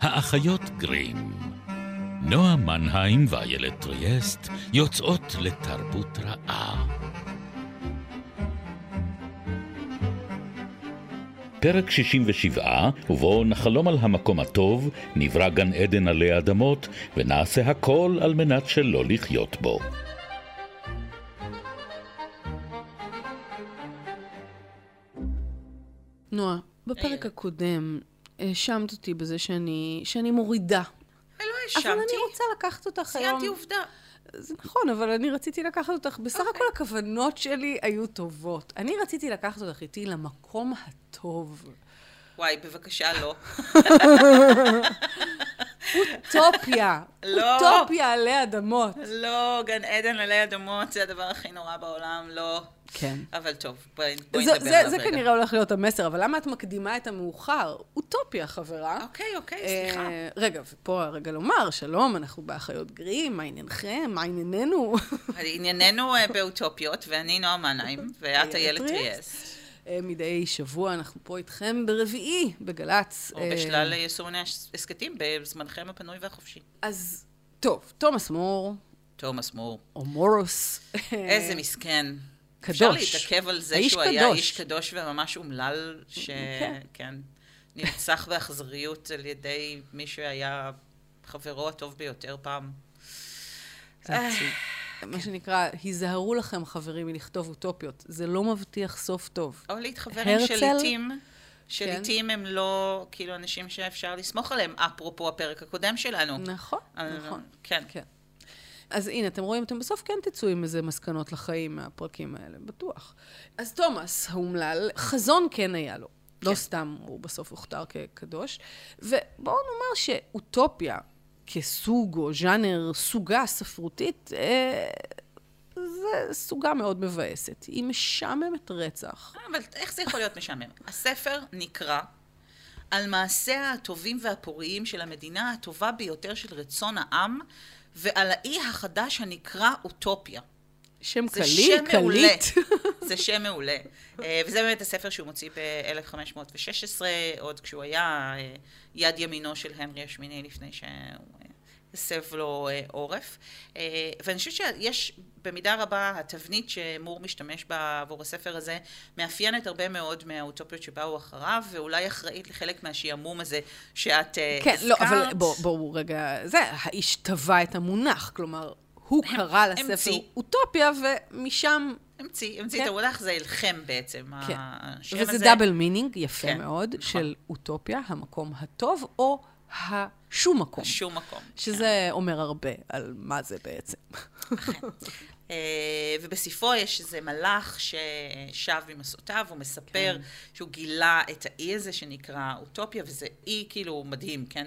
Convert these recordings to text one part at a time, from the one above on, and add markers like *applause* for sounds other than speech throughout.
האחיות גרים. נועה מנהיים ואיילת טריאסט יוצאות לתרבות רעה. פרק 67, ובו נחלום על המקום הטוב, נברא גן עדן עלי אדמות, ונעשה הכל על מנת שלא לחיות בו. נועה, בפרק הקודם האשמת אותי בזה שאני, שאני מורידה. ולא אבל אני האשמתי, רוצה לקחת אותך היום. ציינתי עובדה. זה נכון, אבל אני רציתי לקחת אותך, בסך אוקיי. הכל הכוונות שלי היו טובות. אני רציתי לקחת אותך איתי למקום הטוב. וואי, בבקשה, לא. *laughs* אוטופיה. לא. אוטופיה עלי אדמות. לא, גן עדן עלי אדמות זה הדבר הכי נורא בעולם, לא. כן. אבל טוב, בואי זה, נדבר זה, עליו זה רגע. כנראה הולך להיות המסר, אבל למה את מקדימה את המאוחר? אוטופיה, חברה. אוקיי, אוקיי, סליחה. אה, רגע, ופה הרגע לומר, שלום, אנחנו באחיות גרים, מה עניינכם? מה ענייננו? ענייננו אה, באוטופיות, ואני נועה מנהיים, ואת איילת טריאסט. אה, מדי שבוע אנחנו פה איתכם ברביעי, בגל"צ. או אה, בשלל יישומי הסכתים, בזמנכם הפנוי והחופשי. אז טוב, תומאס מור, תומאס מור. או מורוס. איזה מסכן. קדוש. אפשר להתעכב על זה שהוא היה קדוש. איש קדוש וממש אומלל, ש... כן. כן. נרצח באכזריות על ידי מי שהיה חברו הטוב ביותר פעם. זה עצוב. מה שנקרא, היזהרו לכם, חברים, מלכתוב אוטופיות. זה לא מבטיח סוף טוב. או להתחבר עם? שליטים, שליטים הם לא כאילו אנשים שאפשר לסמוך עליהם, אפרופו הפרק הקודם שלנו. נכון, אה, נכון. כן. כן. אז הנה, אתם רואים, אתם בסוף כן תצאו עם איזה מסקנות לחיים מהפרקים האלה, בטוח. אז תומאס האומלל, חזון כן היה לו. לא סתם הוא בסוף הוכתר כקדוש. ובואו נאמר שאוטופיה, כסוג או ז'אנר, סוגה ספרותית, אה, זה סוגה מאוד מבאסת. היא משעממת רצח. אבל איך זה יכול להיות משעמם? *laughs* הספר נקרא על מעשיה הטובים והפוריים של המדינה הטובה ביותר של רצון העם, ועל האי החדש הנקרא אוטופיה. שם זה קליל, שם מעולה. קליט. *laughs* זה שם מעולה. אה, וזה באמת הספר שהוא מוציא ב-1516, עוד כשהוא היה אה, יד ימינו של הנרי השמיני לפני שהוא אה, הסב לו אה, עורף. אה, ואני חושבת שיש במידה רבה התבנית שמור משתמש בה עבור הספר הזה, מאפיינת הרבה מאוד מהאוטופיות שבאו אחריו, ואולי אחראית לחלק מהשעמום הזה שאת אה, כן, לא, אבל הזכרת. בואו בוא, רגע, זה, האיש טבע את המונח, כלומר, הוא הם- קרא לספר המציא. אוטופיה, ומשם, המציא, המציא כן. את המונח, זה הלחם בעצם. כן. השם וזה הזה. double meaning יפה כן, מאוד, נכון. של אוטופיה, המקום הטוב, או השום מקום. שום מקום. שזה אומר הרבה על מה זה בעצם. אה, ובספרו יש איזה מלח ששב ממסעותיו, הוא מספר כן. שהוא גילה את האי הזה שנקרא אוטופיה, וזה אי כאילו מדהים, כן?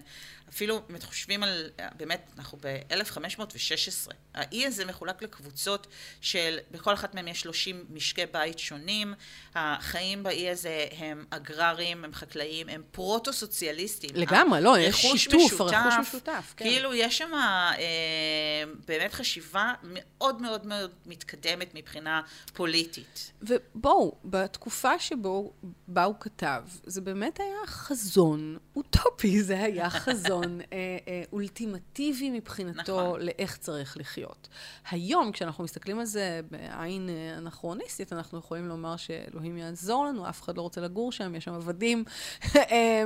אפילו אם אתם חושבים על, באמת, אנחנו ב-1516. האי הזה מחולק לקבוצות של, בכל אחת מהן יש 30 משקי בית שונים. החיים באי הזה הם אגרריים, הם חקלאיים, הם פרוטו-סוציאליסטיים. לגמרי, לא, יש שיתוף, משותף, הרכוש משותף, כן. כאילו, יש שם אה, באמת חשיבה מאוד מאוד מאוד מתקדמת מבחינה פוליטית. ובואו, בתקופה שבו הוא כתב, זה באמת היה חזון אוטופי, זה היה חזון אה, אה, אולטימטיבי מבחינתו נכון. לאיך צריך לחיות. היום, כשאנחנו מסתכלים על זה בעין אה, אנכרוניסטית, אנחנו יכולים לומר שאלוהים יעזור לנו, אף אחד לא רוצה לגור שם, יש שם עבדים, *laughs* אה,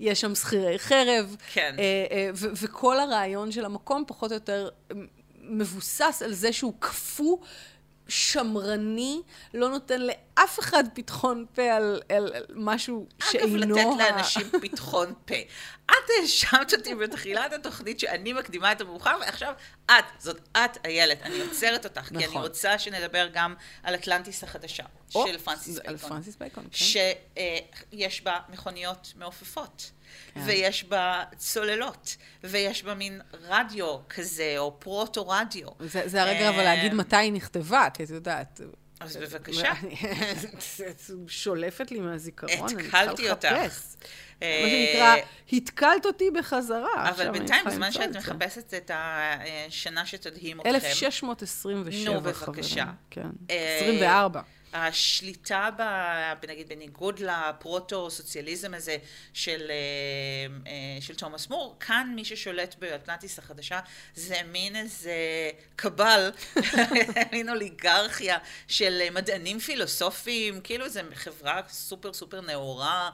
יש שם שכירי חרב, כן. אה, אה, ו- וכל הרעיון של המקום פחות או יותר אה, מבוסס על זה שהוא קפוא. שמרני, לא נותן לאף אחד פתחון פה על, על, על משהו שאינו... אגב, לתת לאנשים פתחון פה. את האשמת אותי בתחילת התוכנית שאני מקדימה את המאוחר, ועכשיו את, זאת את, איילת, אני עוצרת אותך, כי אני נכון. רוצה שנדבר גם על אטלנטיס החדשה, או, של פרנסיס זה על בייקון. פרנסיס בייקון, כן. שיש בה מכוניות מעופפות, כן. ויש בה צוללות, ויש בה מין רדיו כזה, או פרוטו-רדיו. זה, זה הרגע אבל להגיד מתי היא נכתבה, כי את יודעת... אז בבקשה. *laughs* שולפת לי מהזיכרון, אני צריכה התקלתי אותך. אה, מה שנקרא, התקלת אותי בחזרה. אבל בינתיים, בזמן שאת. מחפשת את השנה שתדהים אתכם, 1627, נו, בבקשה. חברים. כן, אה, 24. השליטה, ב, נגיד, בניגוד לפרוטו-סוציאליזם הזה של, אה, אה, של תומאס מור, כאן מי ששולט באטלנטיס החדשה זה מין איזה קבל, *laughs* מין אוליגרכיה של מדענים פילוסופיים, כאילו זה חברה סופר סופר נאורה.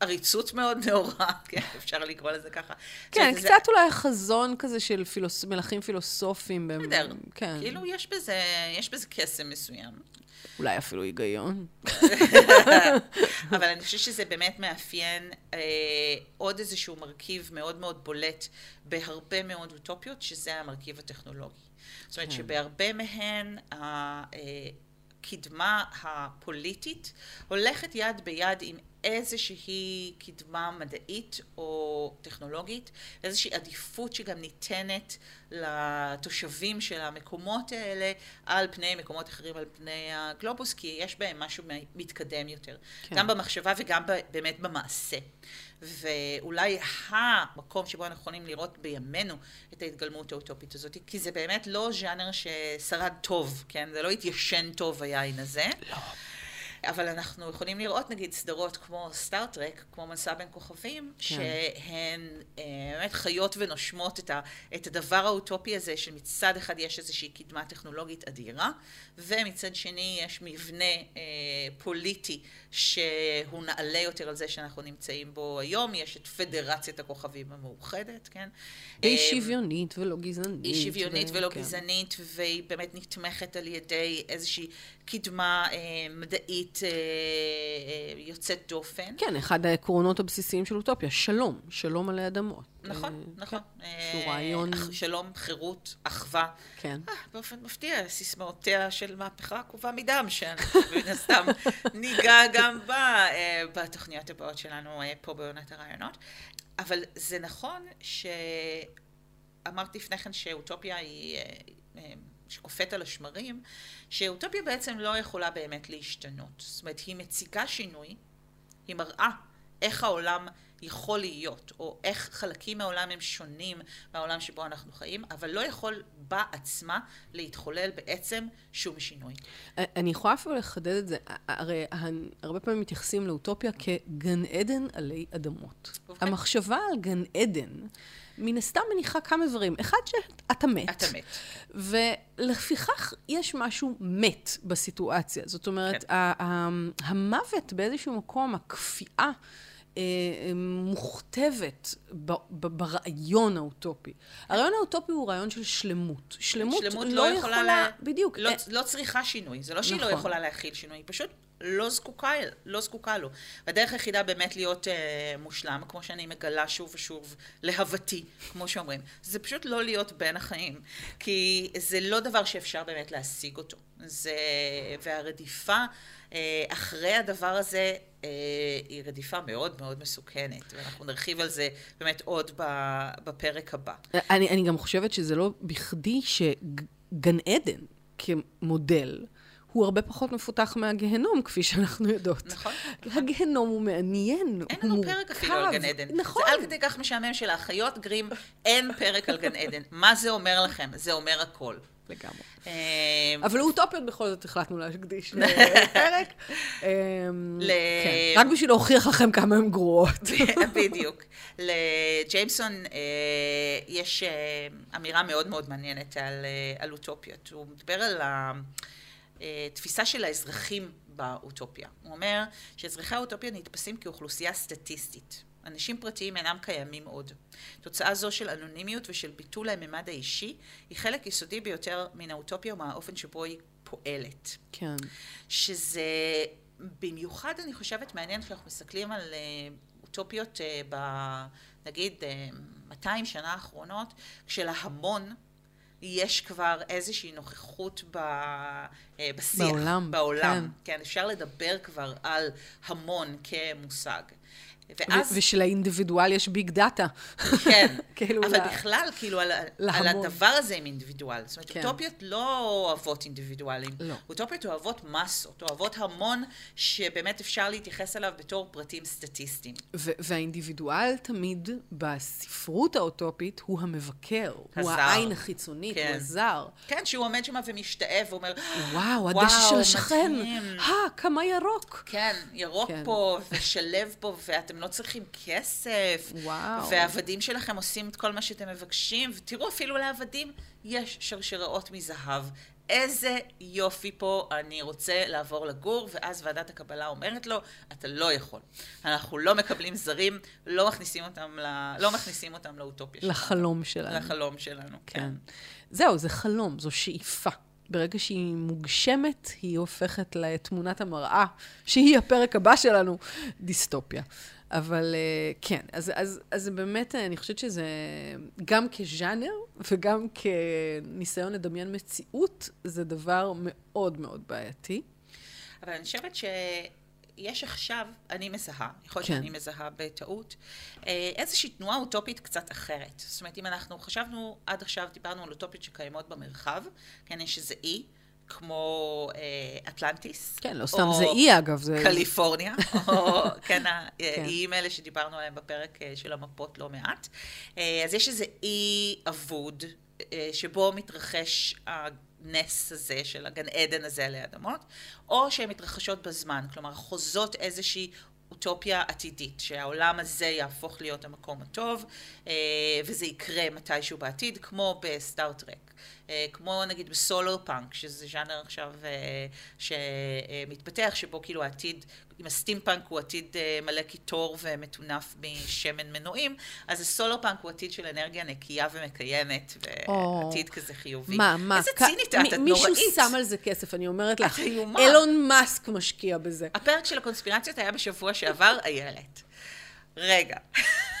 עריצות מאוד נאורה, *laughs* כן, אפשר לקרוא לזה ככה. כן, קצת זה... אולי חזון כזה של פילוס... מלכים פילוסופיים. בסדר, כן. כאילו יש בזה, יש בזה קסם מסוים. אולי אפילו היגיון. *laughs* אבל אני חושבת שזה באמת מאפיין אה, עוד איזשהו מרכיב מאוד מאוד בולט בהרבה מאוד אוטופיות, שזה המרכיב הטכנולוגי. זאת אומרת כן. שבהרבה מהן הקדמה הפוליטית הולכת יד ביד עם איזושהי קדמה מדעית או טכנולוגית, איזושהי עדיפות שגם ניתנת לתושבים של המקומות האלה על פני מקומות אחרים, על פני הגלובוס, כי יש בהם משהו מתקדם יותר, כן. גם במחשבה וגם באמת במעשה. ואולי המקום שבו אנחנו יכולים לראות בימינו את ההתגלמות האוטופית הזאת, כי זה באמת לא ז'אנר ששרד טוב, כן? זה לא התיישן טוב היין הזה. לא. אבל אנחנו יכולים לראות נגיד סדרות כמו סטארט-טרק, כמו מסע בין כוכבים, כן. שהן אה, באמת חיות ונושמות את, ה, את הדבר האוטופי הזה, שמצד אחד יש איזושהי קדמה טכנולוגית אדירה, ומצד שני יש מבנה אה, פוליטי שהוא נעלה יותר על זה שאנחנו נמצאים בו היום, יש את פדרציית הכוכבים המאוחדת, כן? היא אה, שוויונית ולא גזענית. היא שוויונית ו... ולא כן. גזענית, והיא באמת נתמכת על ידי איזושהי קדמה אה, מדעית אה, אה, יוצאת דופן. כן, אחד העקרונות הבסיסיים של אוטופיה, שלום, שלום עלי אדמות. נכון, אה, נכון. כן. שהוא רעיון... שלום, חירות, אחווה. כן. באופן מפתיע, סיסמאותיה של מהפכה עקובה מדם, שאנחנו *laughs* מן הסתם ניגע גם בה בתוכניות הבאות שלנו פה בעונת הרעיונות. אבל זה נכון שאמרתי לפני כן שאוטופיה היא... שקופאת על השמרים, שאוטופיה בעצם לא יכולה באמת להשתנות. זאת אומרת, היא מציגה שינוי, היא מראה איך העולם יכול להיות, או איך חלקים מהעולם הם שונים מהעולם שבו אנחנו חיים, אבל לא יכול בעצמה להתחולל בעצם שום שינוי. אני יכולה אפילו לחדד את זה. הרי הרבה פעמים מתייחסים לאוטופיה כגן עדן עלי אדמות. ובכן. המחשבה על גן עדן מן הסתם מניחה כמה דברים. אחד, שאתה מת. אתה מת. ולפיכך יש משהו מת בסיטואציה. זאת אומרת, כן. המוות באיזשהו מקום, הכפייה, אה, מוכתבת ברעיון האוטופי. הרעיון האוטופי הוא רעיון של שלמות. שלמות, שלמות לא, לא יכולה... לה... בדיוק. לא, לא צריכה שינוי. זה לא שהיא לא נכון. לא יכולה להכיל שינוי, היא פשוט לא זקוקה, לא זקוקה לו. והדרך היחידה באמת להיות אה, מושלם, כמו שאני מגלה שוב ושוב, להוותי, כמו שאומרים, זה פשוט לא להיות בין החיים. כי זה לא דבר שאפשר באמת להשיג אותו. זה... והרדיפה אה, אחרי הדבר הזה אה, היא רדיפה מאוד מאוד מסוכנת, ואנחנו נרחיב על זה באמת עוד בפרק הבא. אני, אני גם חושבת שזה לא בכדי שגן עדן כמודל, הוא הרבה פחות מפותח מהגהנום, כפי שאנחנו יודעות. נכון. הגהנום הוא מעניין, אין לנו פרק אפילו על גן עדן. נכון. זה עד כדי כך משעמם שלאחיות גרים אין פרק על גן עדן. מה זה אומר לכם? זה אומר הכל. לגמרי. אמ, אבל אוטופיות בכל זאת החלטנו להקדיש *laughs* לפרק. אמ, כן, רק בשביל להוכיח לכם כמה הן גרועות. *laughs* בדיוק. לג'יימסון אה, יש אה, אמירה מאוד מאוד מעניינת על אה, אוטופיות. הוא מדבר על התפיסה של האזרחים באוטופיה. הוא אומר שאזרחי האוטופיה נתפסים כאוכלוסייה סטטיסטית. אנשים פרטיים אינם קיימים עוד. תוצאה זו של אנונימיות ושל ביטול הממד האישי היא חלק יסודי ביותר מן האוטופיה ומהאופן שבו היא פועלת. כן. שזה במיוחד אני חושבת מעניין כשאנחנו מסתכלים על אה, אוטופיות אה, ב... נגיד 200 אה, שנה האחרונות, כשלהמון יש כבר איזושהי נוכחות ב, בשיח. בעולם. בעולם. כן. כן, אפשר לדבר כבר על המון כמושג. ואז... ושל האינדיבידואל יש ביג דאטה. כן, *laughs* כאילו, אבל ל- בכלל, כאילו, על, על. הדבר הזה עם אינדיבידואל. זאת אומרת, כן. אוטופיות לא אוהבות אינדיבידואלים. לא. אוטופיות אוהבות מסות, אוהבות המון שבאמת אפשר להתייחס אליו בתור פרטים סטטיסטיים. והאינדיבידואל תמיד בספרות האוטופית הוא המבקר. הוא הזר. העין החיצונית, כן. הוא הזר. כן, שהוא עומד שם ומשתאה ואומר, וואו, הדשא של השכן. אה, כמה ירוק. כן, ירוק כן. פה, ושלב פה, ואתם לא צריכים כסף. וואו. והעבדים שלכם עושים את כל מה שאתם מבקשים, ותראו, אפילו לעבדים יש שרשראות מזהב. איזה יופי פה, אני רוצה לעבור לגור, ואז ועדת הקבלה אומרת לו, אתה לא יכול. אנחנו לא מקבלים זרים, לא מכניסים אותם, ל... לא מכניסים אותם לאוטופיה שלנו. לחלום שלנו. לחלום שלנו, כן. כן. זהו, זה חלום, זו שאיפה. ברגע שהיא מוגשמת, היא הופכת לתמונת המראה, שהיא הפרק הבא שלנו, דיסטופיה. אבל אה, כן, אז, אז, אז באמת, אה, אני חושבת שזה גם כז'אנר וגם כניסיון לדמיין מציאות, זה דבר מאוד מאוד בעייתי. אבל אני חושבת שיש עכשיו, אני מזהה, יכול להיות כן. שאני מזהה בטעות, אה, איזושהי תנועה אוטופית קצת אחרת. זאת אומרת, אם אנחנו חשבנו, עד עכשיו דיברנו על אוטופיות שקיימות במרחב, כן, יש איזה אי, כמו אה, אטלנטיס. כן, לא סתם זה אי, אגב. זה... קליפורניה, *laughs* או כן, כן. האיים האלה שדיברנו עליהם בפרק אה, של המפות לא מעט. אה, אז יש איזה אי אבוד, אה, שבו מתרחש הנס הזה של הגן עדן הזה עלי אדמות, או שהן מתרחשות בזמן, כלומר חוזות איזושהי אוטופיה עתידית, שהעולם הזה יהפוך להיות המקום הטוב, אה, וזה יקרה מתישהו בעתיד, כמו בסטאר טרק. אה, כמו נגיד ב solarpunk, שזה ז'אנר עכשיו אה, שמתפתח, שבו כאילו העתיד, אם הסטימפאנק הוא עתיד אה, מלא קיטור ומטונף משמן מנועים, אז ה solarpunk הוא עתיד של אנרגיה נקייה ומקיימת. ועתיד כזה חיובי. מה, מה? איזה צינית את, את מישהו נוראית. שם על זה כסף, אני אומרת לך. איומה. אילון מאסק משקיע בזה. הפרק של הקונספירציות היה בשבוע שעבר, איילת. רגע.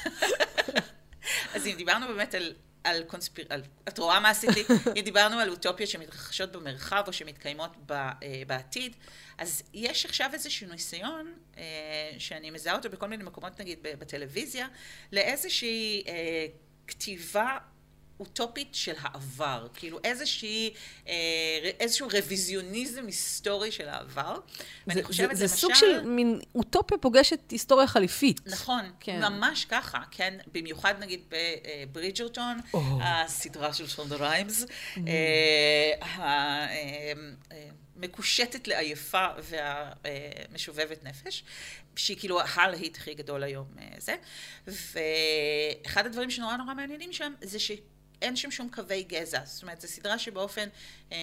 *laughs* אז אם דיברנו באמת על, על קונספיר... על, את רואה מה עשיתי? *laughs* אם דיברנו על אוטופיות שמתרחשות במרחב או שמתקיימות ב, אה, בעתיד, אז יש עכשיו איזשהו ניסיון, אה, שאני מזהה אותו בכל מיני מקומות, נגיד בטלוויזיה, לאיזושהי אה, כתיבה אוטופית של העבר, כאילו איזושהי, אה, איזשהו רוויזיוניזם היסטורי של העבר. ואני זה, חושבת, זה, זה למשל... סוג של מין אוטופיה פוגשת היסטוריה חליפית. נכון, כן. ממש ככה, כן, במיוחד נגיד בברידג'רטון, או. הסדרה של שונדה ריימס, Mm. המקושטת לעייפה והמשובבת נפש, שהיא כאילו הלהיט הכי גדול היום אה, זה, ואחד הדברים שנורא נורא מעניינים שם זה ש... אין שם שום קווי גזע, זאת אומרת, זו סדרה שבאופן אה,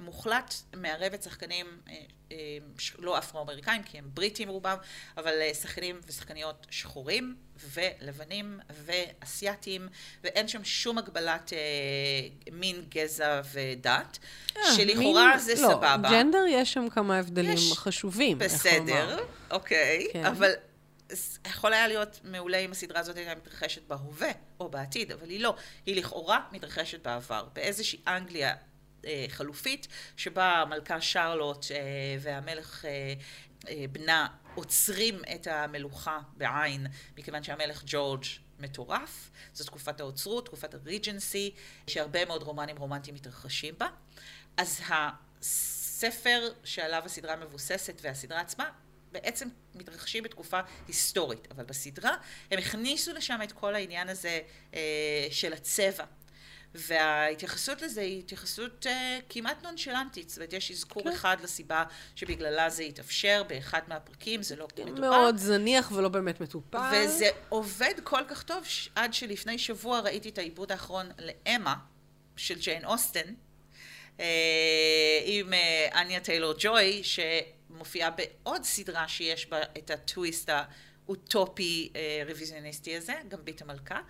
מוחלט מערבת שחקנים אה, אה, לא אפרו-אמריקאים, כי הם בריטים רובם, אבל אה, שחקנים ושחקניות שחורים ולבנים ואסייתים, ואין שם שום הגבלת אה, מין, גזע ודת, שלכאורה מין- זה לא, סבבה. ג'נדר יש שם כמה הבדלים יש. חשובים. בסדר. אוקיי, כן. אבל יכול היה להיות מעולה אם הסדרה הזאת הייתה מתרחשת בהווה או בעתיד, אבל היא לא. היא לכאורה מתרחשת בעבר, באיזושהי אנגליה אה, חלופית, שבה המלכה שרלוט אה, והמלך אה, אה, בנה עוצרים את המלוכה בעין, מכיוון שהמלך ג'ורג' מטורף. זו תקופת האוצרות, תקופת הריג'נסי, שהרבה מאוד רומנים רומנטיים מתרחשים בה. אז הספר שעליו הסדרה מבוססת והסדרה עצמה בעצם מתרחשים בתקופה היסטורית, אבל בסדרה הם הכניסו לשם את כל העניין הזה אה, של הצבע. וההתייחסות לזה היא התייחסות אה, כמעט נונשלנטית, זאת אומרת, יש אזכור כן. אחד לסיבה שבגללה זה התאפשר באחד מהפרקים, זה לא מדובר. מאוד זניח ולא באמת מטופל. וזה עובד כל כך טוב, ש- עד שלפני שבוע ראיתי את העיבוד האחרון לאמה, של ג'יין אוסטן, אה, עם אניה טיילור ג'וי, שמופיעה בעוד סדרה שיש בה את הטוויסט האוטופי אה, רוויזיוניסטי הזה, גם בית המלכה.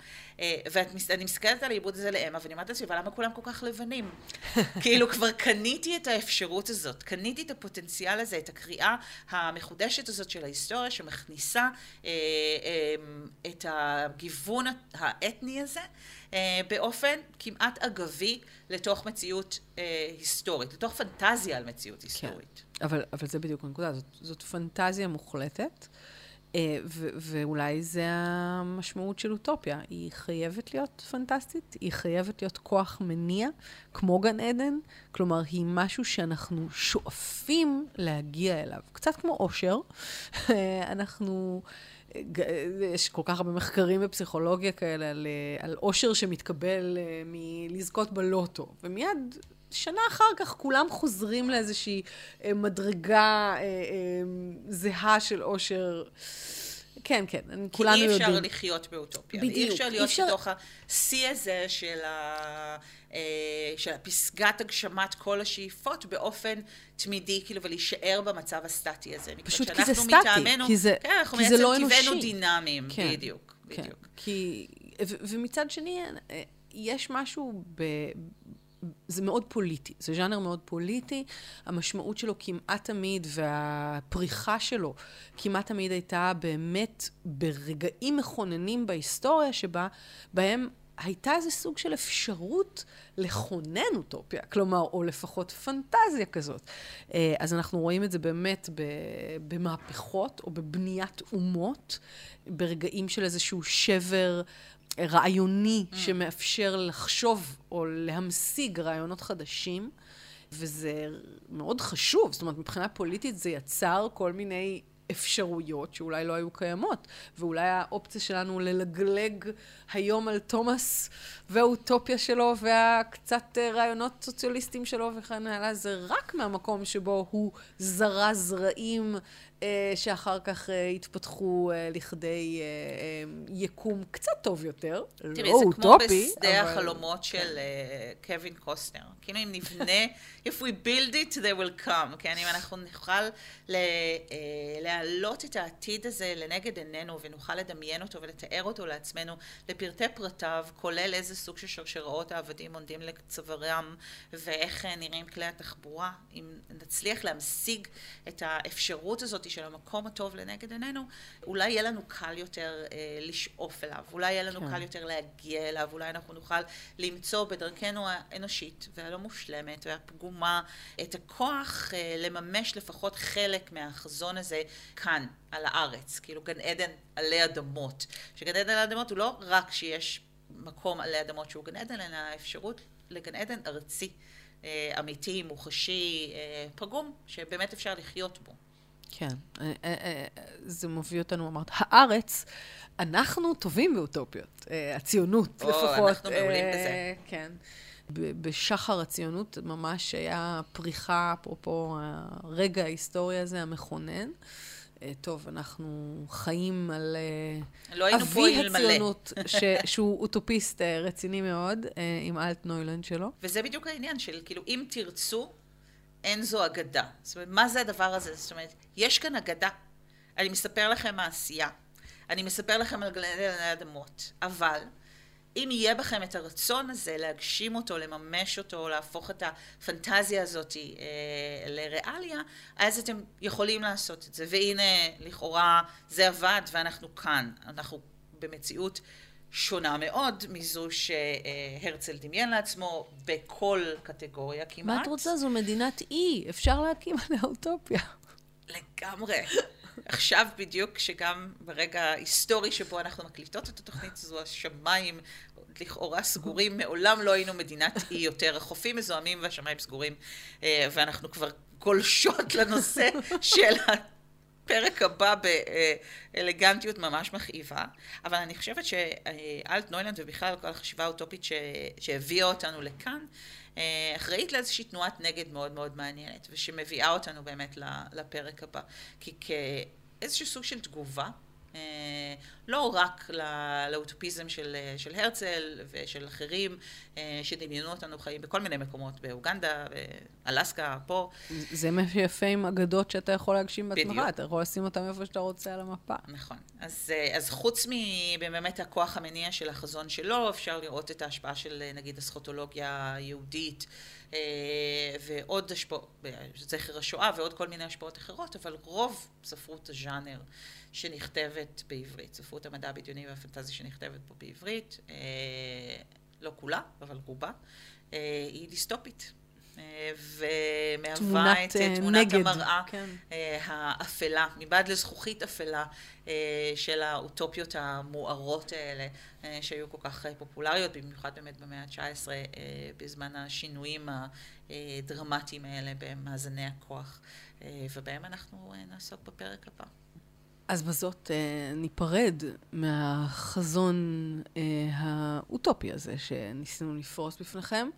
אה, ואני מסתכלת על העיבוד הזה לאמה, ואני אומרת לעצמי, למה כולם כל כך לבנים? *laughs* כאילו, כבר קניתי את האפשרות הזאת, קניתי את הפוטנציאל הזה, את הקריאה המחודשת הזאת של ההיסטוריה, שמכניסה אה, את הגיוון האתני הזה באופן כמעט אגבי לתוך מציאות אה, היסטורית, לתוך פנטזיה על מציאות היסטורית. אבל, אבל זה בדיוק הנקודה, זאת, זאת פנטזיה מוחלטת. אה, ואולי זה המשמעות של אוטופיה. היא חייבת להיות פנטסטית, היא חייבת להיות כוח מניע, כמו גן עדן. כלומר, היא משהו שאנחנו שואפים להגיע אליו. קצת כמו אושר. אנחנו... יש כל כך הרבה מחקרים בפסיכולוגיה כאלה על, על אושר שמתקבל מלזכות בלוטו, ומיד שנה אחר כך כולם חוזרים לאיזושהי אה, מדרגה אה, אה, זהה של אושר. כן, כן, כולנו יודעים. כי אי אפשר לחיות באוטופיה. בדיוק. אי אפשר להיות אפשר... בתוך השיא הזה של, ה... של הפסגת הגשמת כל השאיפות באופן תמידי, כאילו, ולהישאר במצב הסטטי הזה. פשוט כי זה סטטי. מטעמנו, כי זה, כן, אנחנו כי זה לא אנושי. טבענו דינמיים, כן, בדיוק, כן. בדיוק. כי, ו- ומצד שני, יש משהו ב... זה מאוד פוליטי, זה ז'אנר מאוד פוליטי, המשמעות שלו כמעט תמיד והפריחה שלו כמעט תמיד הייתה באמת ברגעים מכוננים בהיסטוריה שבה, בהם הייתה איזה סוג של אפשרות לכונן אוטופיה, כלומר, או לפחות פנטזיה כזאת. אה, אז אנחנו רואים את זה באמת במהפכות או בבניית אומות, ברגעים של איזשהו שבר רעיוני mm. שמאפשר לחשוב או להמשיג רעיונות חדשים, וזה מאוד חשוב. זאת אומרת, מבחינה פוליטית זה יצר כל מיני אפשרויות שאולי לא היו קיימות, ואולי האופציה שלנו ללגלג היום על תומאס והאוטופיה שלו והקצת אה, רעיונות סוציאליסטיים שלו וכן הלאה, זה רק מהמקום שבו הוא זרע זרעים אה, שאחר כך אה, התפתחו אה, לכדי יקום קצת טוב יותר, תראי, לא זה כמו בשדה. החלומות של כן. קווין קוסטנר. כאילו אם נבנה, *laughs* if we build it, they will come, כן? אם אנחנו נוכל להעלות את העתיד הזה לנגד עינינו ונוכל לדמיין אותו ולתאר אותו לעצמנו לפרטי פרטיו, כולל איזה סוג של שרשראות העבדים עומדים לצווארם ואיך נראים כלי התחבורה, אם נצליח להמשיג את האפשרות הזאת הזאת של המקום הטוב לנגד עינינו, אולי יהיה לנו קל יותר אה, לשאוף אליו, אולי יהיה לנו כן. קל יותר להגיע אליו, אולי אנחנו נוכל למצוא בדרכנו האנושית והלא מושלמת והפגומה את הכוח אה, לממש לפחות חלק מהחזון הזה כאן, על הארץ, כאילו גן עדן עלי אדמות. שגן עדן עלי אדמות הוא לא רק שיש מקום עלי אדמות שהוא גן עדן, אלא האפשרות לגן עדן ארצי. אה, אמיתי, מוחשי, אה, פגום, שבאמת אפשר לחיות בו. כן, אה, אה, אה, זה מביא אותנו, אמרת, הארץ, אנחנו טובים באוטופיות, הציונות או, לפחות. אנחנו מעולים בזה. כן. בשחר הציונות ממש היה פריחה, אפרופו הרגע ההיסטורי הזה, המכונן. טוב, אנחנו חיים על לא אבי הציונות, ש, שהוא אוטופיסט רציני מאוד, עם אלט נוילנד שלו. וזה בדיוק העניין של, כאילו, אם תרצו, אין זו אגדה. זאת אומרת, מה זה הדבר הזה? זאת אומרת, יש כאן אגדה. אני מספר לכם מעשייה. אני מספר לכם על גלעדי האדמות. אבל, אם יהיה בכם את הרצון הזה להגשים אותו, לממש אותו, להפוך את הפנטזיה הזאת אה, לריאליה, אז אתם יכולים לעשות את זה. והנה, לכאורה, זה עבד ואנחנו כאן. אנחנו במציאות שונה מאוד מזו שהרצל דמיין לעצמו בכל קטגוריה כמעט. מה את רוצה? זו מדינת אי, אפשר להקים עליה אוטופיה. לגמרי. *laughs* עכשיו בדיוק, שגם ברגע ההיסטורי שבו אנחנו מקליטות את התוכנית הזו, השמיים לכאורה סגורים, מעולם לא היינו מדינת אי יותר. החופים מזוהמים והשמיים סגורים, אה, ואנחנו כבר גולשות לנושא *laughs* של הפרק הבא באלגנטיות ממש מכאיבה, אבל אני חושבת שאלט נוילנד ובכלל כל החשיבה האוטופית שהביאה אותנו לכאן, אה, אחראית לאיזושהי תנועת נגד מאוד מאוד מעניינת, ושמביאה אותנו באמת לפרק הבא. כי כאיזשהו סוג של תגובה לא רק לאוטופיזם של, של הרצל ושל אחרים אה, שדמיינו אותנו חיים בכל מיני מקומות, באוגנדה, באלסקה, פה. זה מה שיפה עם אגדות שאתה יכול להגשים בעצמך, אתה יכול לשים אותם איפה שאתה רוצה על המפה. נכון. אז, אה, אז חוץ מבאמת הכוח המניע של החזון שלו, אפשר לראות את ההשפעה של נגיד הסכוטולוגיה היהודית. ועוד השפעות, זכר השואה ועוד כל מיני השפעות אחרות, אבל רוב ספרות הז'אנר שנכתבת בעברית, ספרות המדע הבדיוני והפנטזיה שנכתבת פה בעברית, אה, לא כולה, אבל רובה, אה, היא דיסטופית. אה, ומהווה תמונת, את תמונת נגד, המראה כן. האפלה, מבעד לזכוכית אפלה של האוטופיות המוארות האלה, שהיו כל כך פופולריות, במיוחד באמת במאה ה-19, אה, בזמן השינויים הדרמטיים האלה במאזני הכוח, ובהם אנחנו נעסוק בפרק הבא. אז בזאת אה, ניפרד מהחזון אה, האוטופי הזה שניסינו לפרוס בפניכם.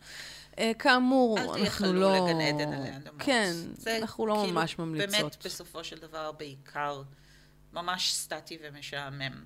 אה, כאמור, אל אנחנו תייחלו לא... לגן עדן עלי אדמות. כן, זה אנחנו לא כאילו ממש ממליצות. באמת, בסופו של דבר, בעיקר ממש סטטי ומשעמם.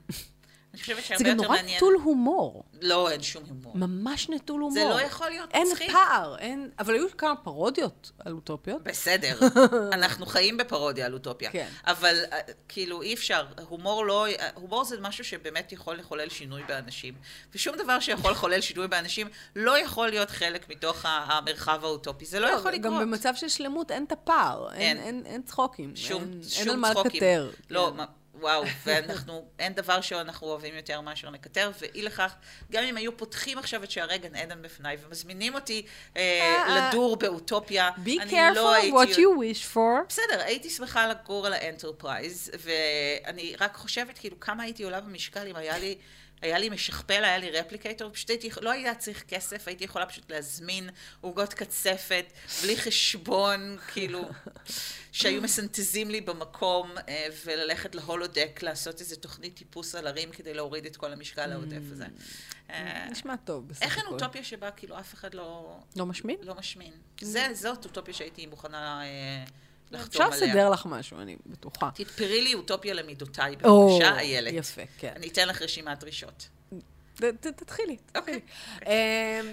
אני חושבת זה שהרבה גם יותר נורא מעניין... נטול הומור. לא, אין שום הומור. ממש נטול הומור. זה לא יכול להיות אין מצחיק. פער, אין... אבל היו כמה פרודיות על אוטופיות. בסדר, *laughs* אנחנו חיים בפרודיה על אוטופיה. כן. אבל אה, כאילו אי אפשר, הומור לא, הומור זה משהו שבאמת יכול לחולל שינוי באנשים. ושום דבר שיכול לחולל שינוי באנשים לא יכול להיות חלק מתוך המרחב האוטופי. זה לא יכול לקרות. גם במצב של שלמות אין את הפער. אין, אין. אין, אין צחוקים. שום, אין, שום אין על מה צחוקים. לקטר. לא, כן. וואו, ואנחנו, אין דבר שאנחנו אוהבים יותר מאשר לקטר, ואי לכך, גם אם היו פותחים עכשיו את שערי גן עדן בפניי ומזמינים אותי אה, אה, לדור באוטופיה, אני לא הייתי... Be careful what you wish for. בסדר, הייתי שמחה לגור על האנטרפרייז, ואני רק חושבת כאילו כמה הייתי עולה במשקל אם היה לי... היה לי משכפל, היה לי רפליקטור, פשוט הייתי, לא היה צריך כסף, הייתי יכולה פשוט להזמין עוגות קצפת, בלי חשבון, כאילו, שהיו מסנטזים לי במקום, אה, וללכת להולודק, לעשות איזה תוכנית טיפוס על הרים כדי להוריד את כל המשקל העודף הזה. אה, נשמע טוב, בסך איך אין הכל. אוטופיה שבה כאילו אף אחד לא, לא משמין? לא משמין? זה, זאת אוטופיה שהייתי מוכנה אה, אפשר. לסדר לך משהו, אני בטוחה. תתפרי לי אוטופיה למידותיי, בבקשה, איילת. יפה, כן. אני אתן לך רשימת דרישות. תתחילי, אוקיי. אמ,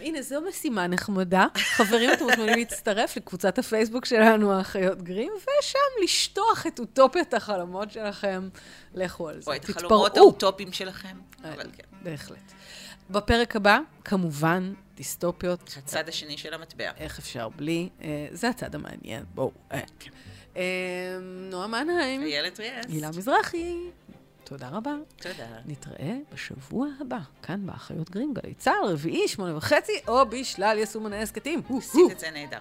הנה, זו משימה נחמדה. חברים, אתם מוזמנים להצטרף לקבוצת הפייסבוק שלנו, האחיות גרים, ושם לשטוח את אוטופיית החלומות שלכם. לכו על זה. או את. החלומות האוטופיים שלכם. אה, כן. בהחלט. בפרק הבא, כמובן, דיסטופיות. הצד השני של המטבע. איך אפשר בלי? אה, זה הצד המעניין, בואו. אמ, נועה מנהיים, איילת ריאס. הילה מזרחי, תודה רבה. תודה. נתראה בשבוע הבא, כאן באחיות גרים, גלי צה"ל, רביעי, שמונה וחצי, או בשלל יישומני הסכתים. עשית את זה נהדר.